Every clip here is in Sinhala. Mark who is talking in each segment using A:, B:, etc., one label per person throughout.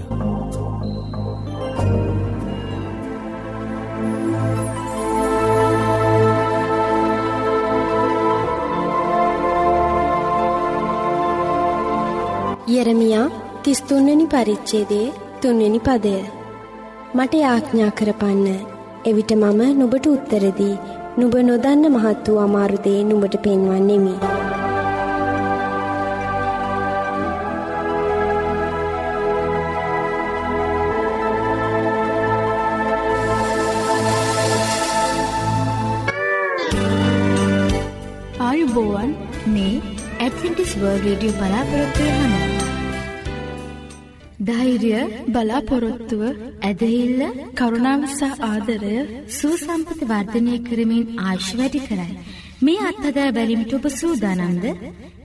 A: පාටය
B: යෙරමියා තිස්තුන්වනි පරිච්චේදේ තුන්වෙනි පදය. මට යාඥා කරපන්න. එවිට මම නුබට උත්තරදී නුබ නොදන්න මහත් වූ අමාරුදේ නුබට පෙන්වන්නෙමි.
C: රේඩියෝ බලාපොරොත්වය හඬ ධෛර්ය බලාපොරොත්තුව ඇදහිල්ල කරුණාවසා ආදරය සූසම්පති වර්ධනය කරමින් ආශ් වැඩි කරයි. මේ අත්හදා බැලිමිට ඔබ සූදානන්ද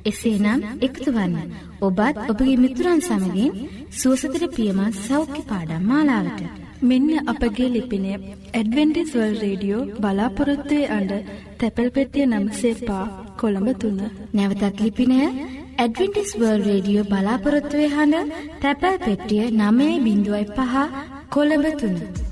C: එසේනම් එක්තුවන්න ඔබත් ඔබගේ මිතුරන් සමගින් සුවසතර පියමත් සෞඛ්‍ය පාඩම් මාලාවට.
D: මෙන්න අපගේ ලිපිනය ඇඩවෙන්ටිස්වල් රේඩියෝ බලාපොරොත්තුවේ අඩ තැපැල් පෙටිය නම්සේ පා කොළඹ තුන්න.
C: නැවතත් ලිපිනය ඇඩවෙන්ටිස් වර්ල් රේඩියෝ බලාපොරොත්තුවේ හඬ තැපැල් පෙට්ටිය නමේ බිඳුවයි පහ කොළඹ තුන්න.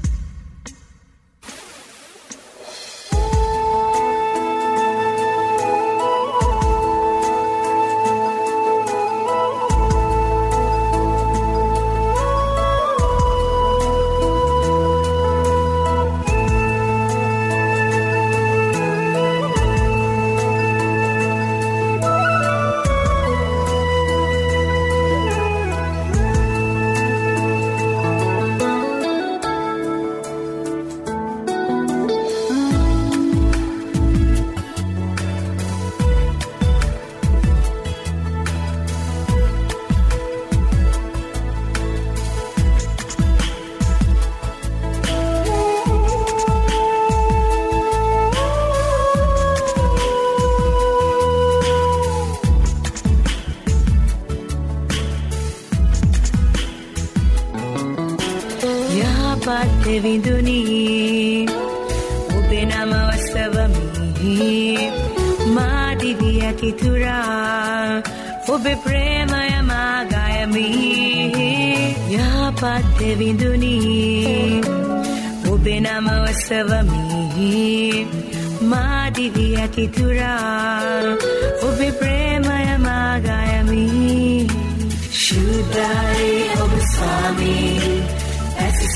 E: යහපත් විඳුනී ඔබේ නම වස්සවමි මාදිවිය කිතුරා ඔබේ ප්‍රේමය මාගයමි යහපත් විඳුනී ඔබේ නම වස්සවමි මාදිවිය කිතුරා ඔබේ ප්‍රේමය මාගයමි ශුද්ධයි ඔබ ස්වාමී ඇසිසුම් ලැබුමට සැරේ ශුද්ධයි ඔබ ස්වාමී.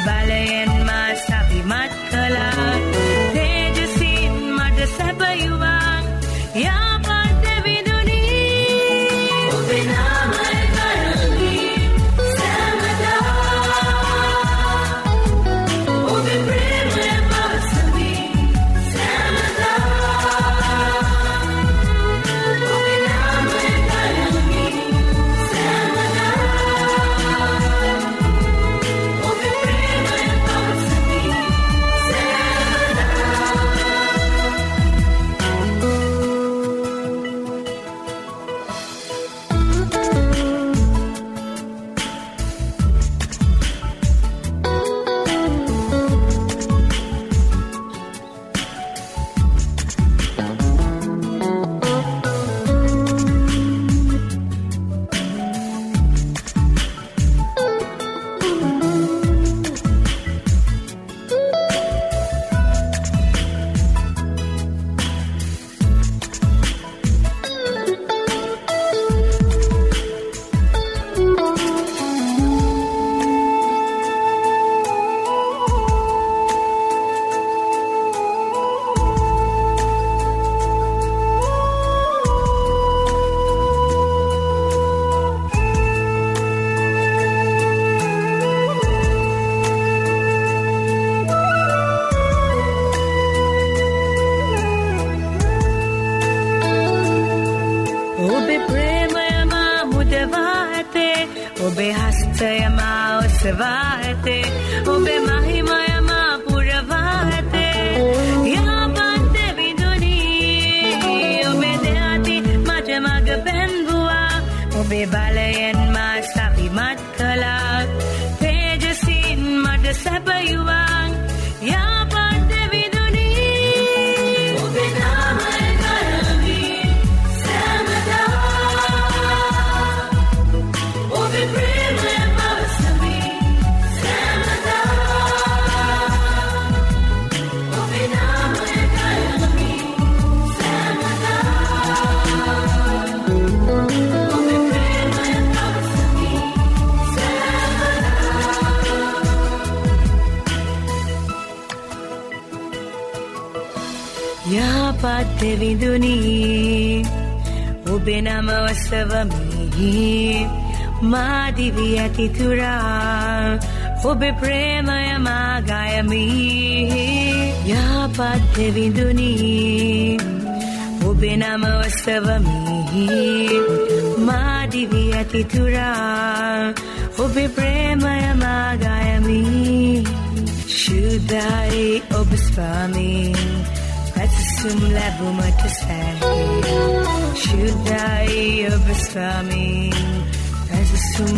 E: ඔබේ ඇතේ ඔබේ හස්තයම ඔසවා ඇතේ. ඔබේ මහිමයම යාපත් විදුනී ඔබේ නම ඔසවමි මාදිවී ඇතිතුරා ඔබේ ප්‍රේමය මාගයමි යාපත් විදුනී ඔබේ නම ඔසවමි මාදිවී ඇතිතුරා ඔබේ ප්‍රේමය මාගයමි ශුද්ධයි ඔබ ස්වාමී පැසසුම් ලැබුමට සෑහේ ශුද්ධයි ඔබ ස්වාමී පැසසුම්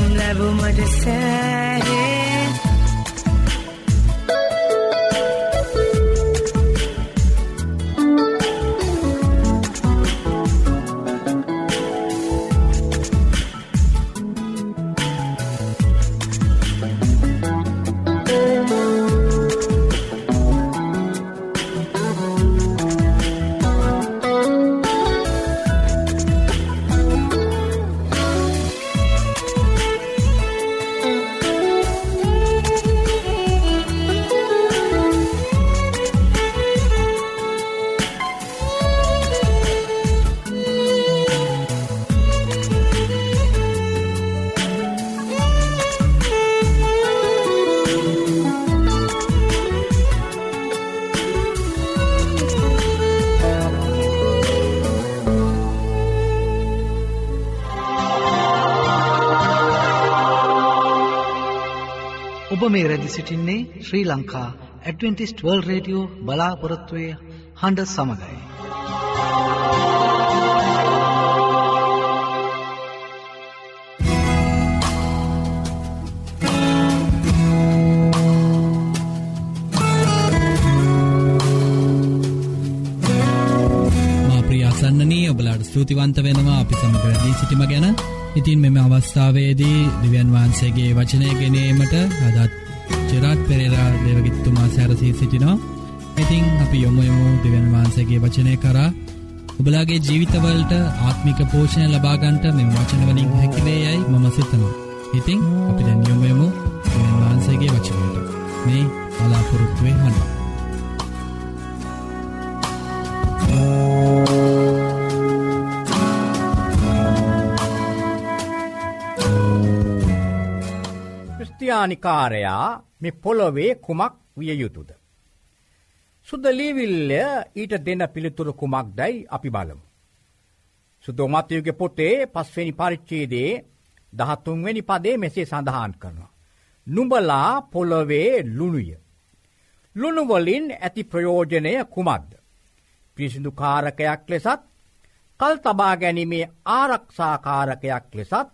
F: මේ රැදි සිටින්නේ Sri Lanka Adventist world radio බලාපොරොත්තුවය හඬ සමඟයි.
G: මා ප්‍රිය අසන්නනී ඔබලාට ස්තුතිවන්ත වෙනවා අපි සමගරදී සිටිම ගැන ඉතින් මෙම අවස්ථාවේදී දිව්‍යන් වහන්සේගේ වචනය ගෙනීමට අදත් චරාට් පෙරේරා දෙවගිත්තුමා සැරසී සිටිනවා. ඉතිං අපි යොමුයමු දෙවන් වහන්සේගේ වචනය කරා ඔබලාගේ ජීවිතවලට ආත්මික පෝෂණය ලබාගන්ට මෙම වචනවලින් හැකිවේ යයි මම සිතනවා. ඉතිං අපි දැන් යොමුයමු දෙවන් වහන්සේගේ වචනයට මේ බලාපොරොත්තුවේ හඬ.
H: ක්‍රස්තියානිකාරයා මේ පොළොවේ කුමක් විය යුතුද. සුද්ද ලීවිල්ල ඊට දෙන්න පිළිතුරු කුමක් දැයි අපි බලමු. සුදෝමතයුගේ පොටේ පස්වෙනි පරිච්චේදේ දහත්තුන්වෙනි පදේ මෙසේ සඳහන් කරනවා. නුඹලා පොළොවේ ලුණුය. ලුණුවලින් ඇති ප්‍රයෝජනය කුමක්ද. පිසිදු කාරකයක් ලෙසත් කල් තබා ගැනීමේ ආරක්ෂාකාරකයක් ලෙසත්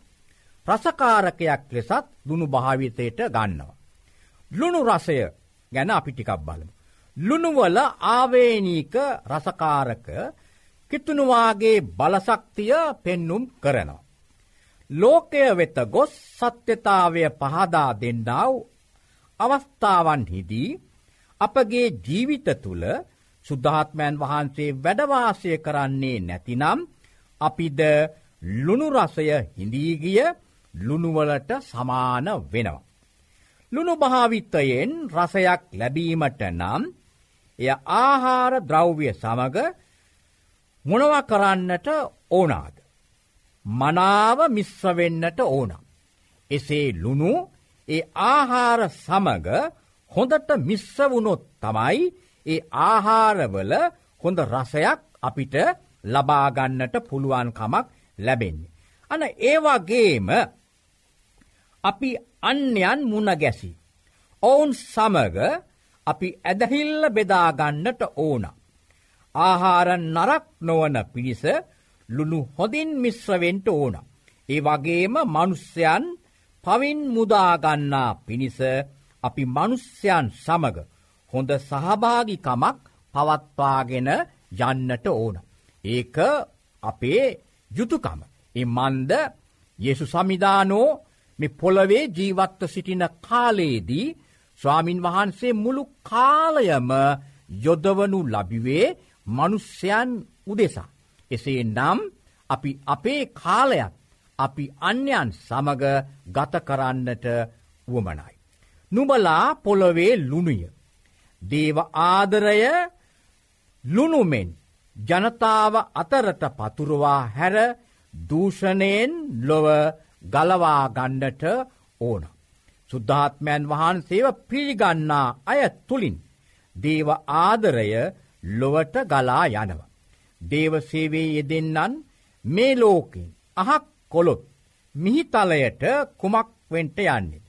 H: රසකාරකයක් ලෙසත් දුුණු භාවිතයට ගන්නවා. ලුණු රසය ගැන අපි ටිකක් බලමු. ලුණුවල ආවේනීක රසකාරක කිතුනුවාගේ බලසක්තිය පෙන්නුම් කරනවා. ලෝකය වෙත ගොස් සත්‍යතාවය පහදා දෙන්නාව අවස්ථාවන්හිදී අපගේ ජීවිත තුළ සුද්ධාත්මයන් වහන්සේ වැඩවාසය කරන්නේ නැතිනම් අපිද ලුණුරසය හිඳීගිය ලුණුවලට සමාන වෙනවා. ලුණු භාවිත්තයෙන් රසයක් ලැබීමට නම් එය ආහාර ද්‍රව්‍ය සමග මොනව කරන්නට ඕනාද. මනාව මිශ්‍රවෙන්නට ඕන. එසේ ලුණු ඒ ආහාර සමග හොඳට මිශ්‍රවුණොත් තමයි ඒ ආහාරවල හොඳ රසයක් අපිට ලබාගන්නට පුළුවන්කමක් ලැබෙන්නේ. අන ඒවාගේම අපි අන්‍යයන් මුණ ගැසි. ඔවුන් සමග අපි ඇදහිල්ල බෙදාගන්නට ඕන. ආහාර නරක් නොවන පිණිස ලුණු හොදින් මිශ්‍රවෙන්ට ඕන. ඒ වගේම මනුස්්‍යයන් පවින් මුදාගන්නා පිණිස අපි මනුස්්‍යයන් සමග හොඳ සහභාගිකමක් පවත්වාගෙන යන්නට ඕන. ඒක අපේ යුතුකම. එ මන්ද යෙසු සමිධානෝ මෙ පොළවේ ජීවත්ව සිටින කාලයේදී ස්වාමින් වහන්සේ මුළු කාලයම යොදවනු ලබිවේ මනුස්්‍යයන් උදෙසා. එසේ නම් අපි අපේ කාලයක් අපි අන්‍යයන් සමග ගත කරන්නට වුවමනයි. නුබලා පොළොවේ ලුණුය. දේව ආදරය ලුණුමෙන් ජනතාව අතරට පතුරවා හැර දූෂණයෙන් ලොව ගලවා ගණ්ඩට ඕන. සුද්ධාත්මයන් වහන්සේව පිළිගන්නා අය තුළින් දේව ආදරය ලොවට ගලා යනව. දේවසේවේ යෙදෙන්නන් මේ ලෝකෙන් අහක් කොළොත් මිහිතලයට කුමක් වෙන්ට යන්නේ.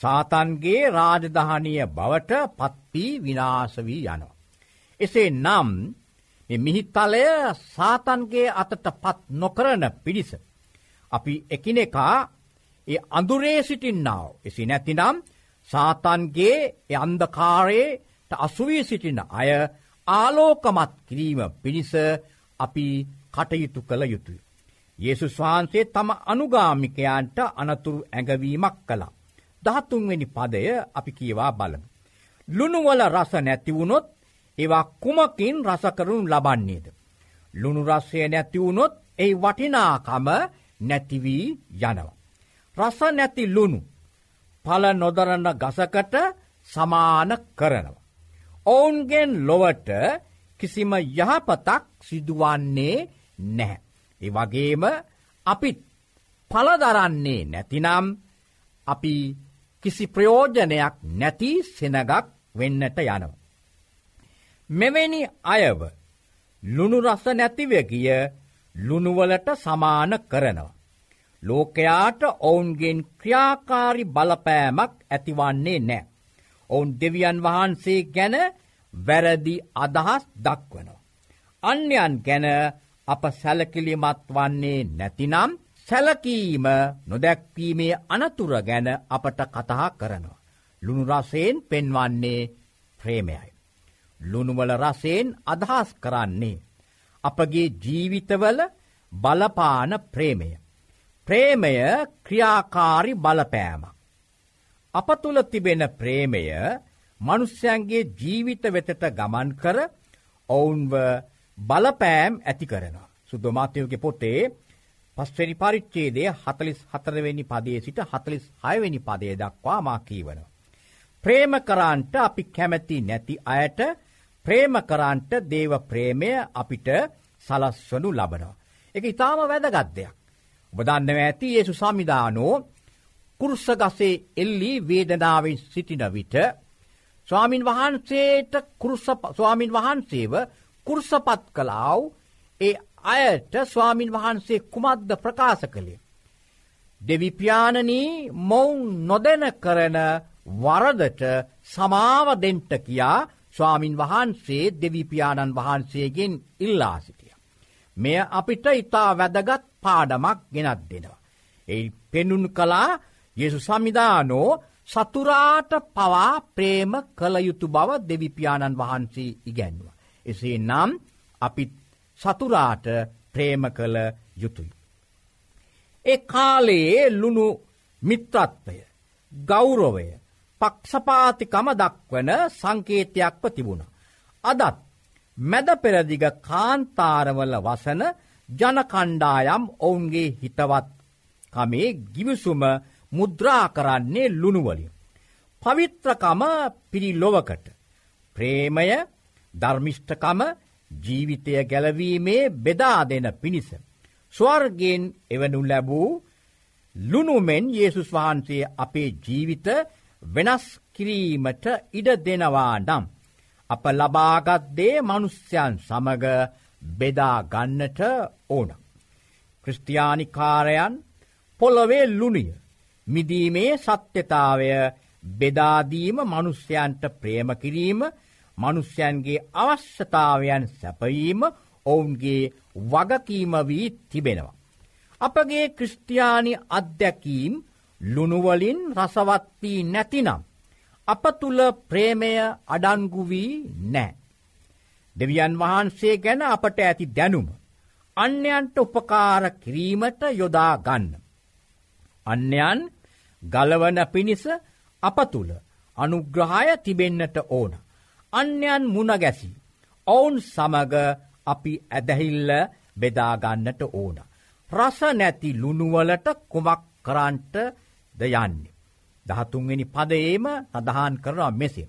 H: සාතන්ගේ රාජධානය බවට පත්වී විනාශවී යනවා. එසේ නම් මිහිතලය සාතන්ගේ අතට පත් නොකරන පිණිස. අපි එකිනෙකා ඒ අඳුරේ සිටින්නාව එසි නැතිනම් සාතන්ගේ අන්දකාරයට අසුවී සිටින අය ආලෝකමත් කිරීම පිණිස අපි කටයුතු කළ යුතුය. යේසුස් වහන්සේ තම අනුගාමිකයන්ට අනතුරු ඇඟවීමක් කළා. දහත්තුන්වෙනි පදය අපි කියවා බලමු. ලුණුවල රස නැතිවුණොත් ඒවා කුමකින් රසකරුණු ලබන්නේද. ලුණු රස්සය නැතිවුණොත් ඒ වටිනාකම නැතිවී යනවා. රස නැති ලුණු පල නොදරන්න ගසකට සමාන කරනවා. ඔවුන්ගෙන් ලොවට කිසිම යහපතක් සිදුවන්නේ නැහැ. ඒ වගේම අපිත් පලදරන්නේ නැතිනම් අපි කිසි ප්‍රයෝජනයක් නැති සෙනගක් වෙන්නට යනව. මෙවැනි අයව ලුණු රස නැතිව ගිය ලුණුවලට සමාන කරනවා. ලෝකයාට ඔවුන්ගෙන් ක්‍රියාකාරි බලපෑමක් ඇතිවන්නේ නෑ. ඔවුන් දෙවියන් වහන්සේ ගැන වැරදි අදහස් දක්වනවා. අන්‍යයන් ගැන අප සැලකිලිමත් වන්නේ නැතිනම් සැලකීම නොදැක්වීමේ අනතුර ගැන අපට කතා කරනවා. ලුණු රසයෙන් පෙන්වන්නේ ප්‍රේමයයි. ලුණුවල රසයෙන් අදහස් කරන්නේ. අපගේ ජීවිතවල බලපාන ප්‍රේමය. ප්‍රේමය ක්‍රියාකාරි බලපෑමක්. අප තුළ තිබෙන ප්‍රේමය මනුස්්‍යයන්ගේ ජීවිත වෙතට ගමන් කර ඔවුන්ව බලපෑම් ඇති කරනවා. සුද්දමාතයෝගේ පොතේ පස්වැනි පරිච්චේදය හතලිස් හතරවෙනි පදේ සිට හතලිස් හයවෙනි පදේ දක්වා මාකීවන. ප්‍රේම කරන්ට අපි කැමැති නැති අයට ප්‍රේම කරන්ට දේව ප්‍රේමය අපිට සලස්වනු ලබනවා. එක ඉතාම වැදගත්දයක්. ඔබදන්නව ඇති ඒසු සමිධානෝ කුරුස්සගසේ එල්ලි වේදනාවෙන් සිටින විට ස්වාමින් වහන්සේට ස්වාමින් වහන්සේව කුරුසපත් කලාව් ඒ අයට ස්වාමින් වහන්සේ කුමද්ද ප්‍රකාශ කළේ. දෙවිපාණනී මොවුන් නොදැන කරන වරදට සමාවදෙන්ට කියා ස්වාමින් වහන්සේ දෙවිපාණන් වහන්සේගෙන් ඉල්ලා සිටිය. මෙය අපිට ඉතා වැදගත් පාඩමක් ගෙනත් දෙනවා. එයි පෙනුන් කලා යෙසු සමිධානෝ සතුරාට පවා ප්‍රේම කළ යුතු බව දෙවිපාණන් වහන්සේ ඉගැන්ව. එසේ නම් අපිත් සතුරාට ප්‍රේම කළ යුතුයි. ඒ කාලයේ ලුණු මිත්‍රත්වය ගෞරවය පක්ෂපාතිකම දක්වන සංකේතයක්ව තිබුණ. අදත් මැද පෙරදිග කාන්තාරවල වසන ජනකණ්ඩායම් ඔවුන්ගේ හිතවත් කමේ ගිවිසුම මුද්‍රා කරන්නේ ලුණුවලින්. පවිත්‍රකම පිරිලොවකට ප්‍රේමය ධර්මිෂ්ඨකම ජීවිතය ගැලවීමේ බෙදා දෙන පිණිස. ස්වර්ගෙන් එවනු ලැබූ ලුණුමෙන් යේසුස් වහන්සේ අපේ ජීවිත වෙනස් කිරීමට ඉඩ දෙනවා නම්. අප ලබාගත්දේ මනුස්්‍යයන් සමග බෙදාගන්නට ඕන. ක්‍රස්තියානිකාරයන් පොළොවේ ලුණිය මිදීමේ සත්‍යතාවය බෙදාදීම මනුස්්‍යයන්ට ප්‍රේම කිරීම මනුස්්‍යයන්ගේ අවශ්‍යතාවයන් සැපවීම ඔවුන්ගේ වගකීම වී තිබෙනවා. අපගේ ක්‍රස්ටයානි අත්දැකීම් ලුණුවලින් රසවත්වී නැතිනම්. අප තුළ ප්‍රේමය අඩන්ගුවී නෑ. දෙවියන් වහන්සේ ගැන අපට ඇති දැනුම. අන්‍යයන්ට උපකාර කිරීමට යොදා ගන්න. අන්‍යයන් ගලවන පිණිස අප තුළ අනුග්‍රහය තිබෙන්නට ඕන. අන්‍යන් මුණගැසි. ඔවුන් සමග අපි ඇදහිල්ල බෙදාගන්නට ඕන. රස නැති ලුණුවලට කුමක් කරන්ට ද යන්නේ. දහතුන්වෙනි පදයේම සඳහන් කරනවා මෙසේ.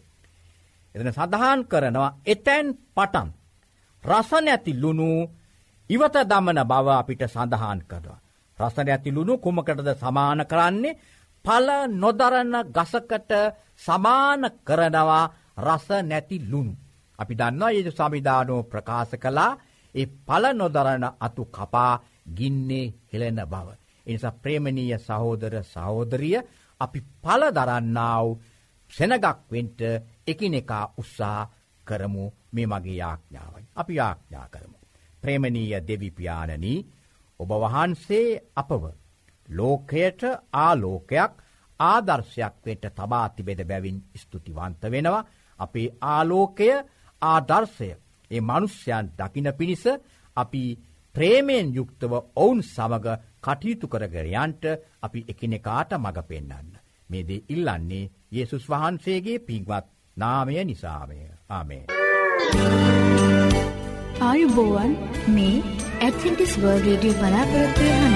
H: එදන සඳහන් කරනවා එතැන් පටන්. රස නැති ලුණු ඉවත දමන බව අපිට සඳහන් කරවා. රසන ඇති ලුණු කුමකටද සමාන කරන්නේ පල නොදරන්න ගසකට සමාන කරනවා රස නැති ලුණු. අපි දන්නවා ඒ සමිධානෝ ප්‍රකාශ කලා ඒ පල නොදරන අතු කපා ගින්නේ හෙළෙන බව. එනිසා ප්‍රේමණීය සහෝදර සහෝදරිය අපි පල දරන්නාව සෙනගක්වෙන්ට එකිනෙකා උත්සා කරමු මේ මගේ යාඥාවයි. අපි යාඥා කරමු. ප්‍රේමණීය දෙවිපාණනී ඔබ වහන්සේ අපව ලෝකයට ආලෝකයක් ආදර්ශයක් වෙට තබා තිබෙද බැවින් ස්තුතිවන්ත වෙනවා අපේ ආලෝකය ආදර්ශය ඒ මනුෂ්‍යයන් දකින පිණිස අපි ප්‍රේමයෙන් යුක්තව ඔවුන් සමඟ කටයුතු කරගරයන්ට අපි එකනෙකාට මඟ පෙන්න්න. මේදේ ඉල්ලන්නේ යේසුස් වහන්සේගේ පින්වත් නාමය නිසාමය ආමේ.
D: ආයුබෝවන්
C: මේ ඇත්ටිස් වර්ල් රඩිය බලාපොරොත්වය හන.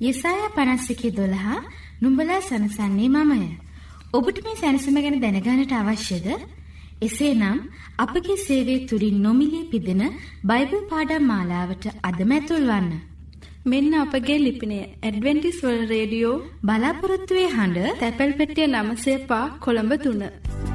C: යෙසාය පනස්සිකි දොළහා නුම්ඹලා සනසන්නේ මමය. ඔබට මේ සැනසම ගැන දැනගානට අවශ්‍යද? එසේනම් අපගේ සේවය තුලින් නොමිලේ පිදෙන බයිබල් පාඩම් මාලාවට අදම ඇතුල්වන්න.
D: මෙන්න අපගේ ලිපිනය ඇඩවෙන්ටිස් වර්ල්ඩ් රේඩියෝ
C: බලාපොරොත්තු වෙ හඬ
D: තැපැල් පෙට්ටිය 9 කොළඹ 3.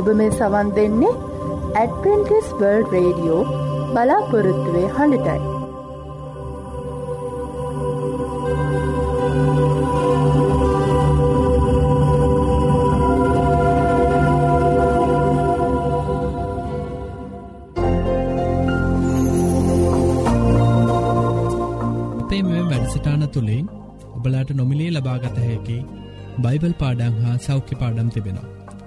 I: ඔබ මේ සවන් දෙන්නේ ඇඩවෙන්ටිස් වර්ල් රේඩියෝ බලාපොරොත්තුවේ හඬටයි.
G: අපේ මෙ වැඩසටාන තුළින් ඔබලාට නොමිලේ ලබාගත හැකි බයිබල් පාඩං හා සෞඛ්‍ය පාඩම් තිබෙනවා.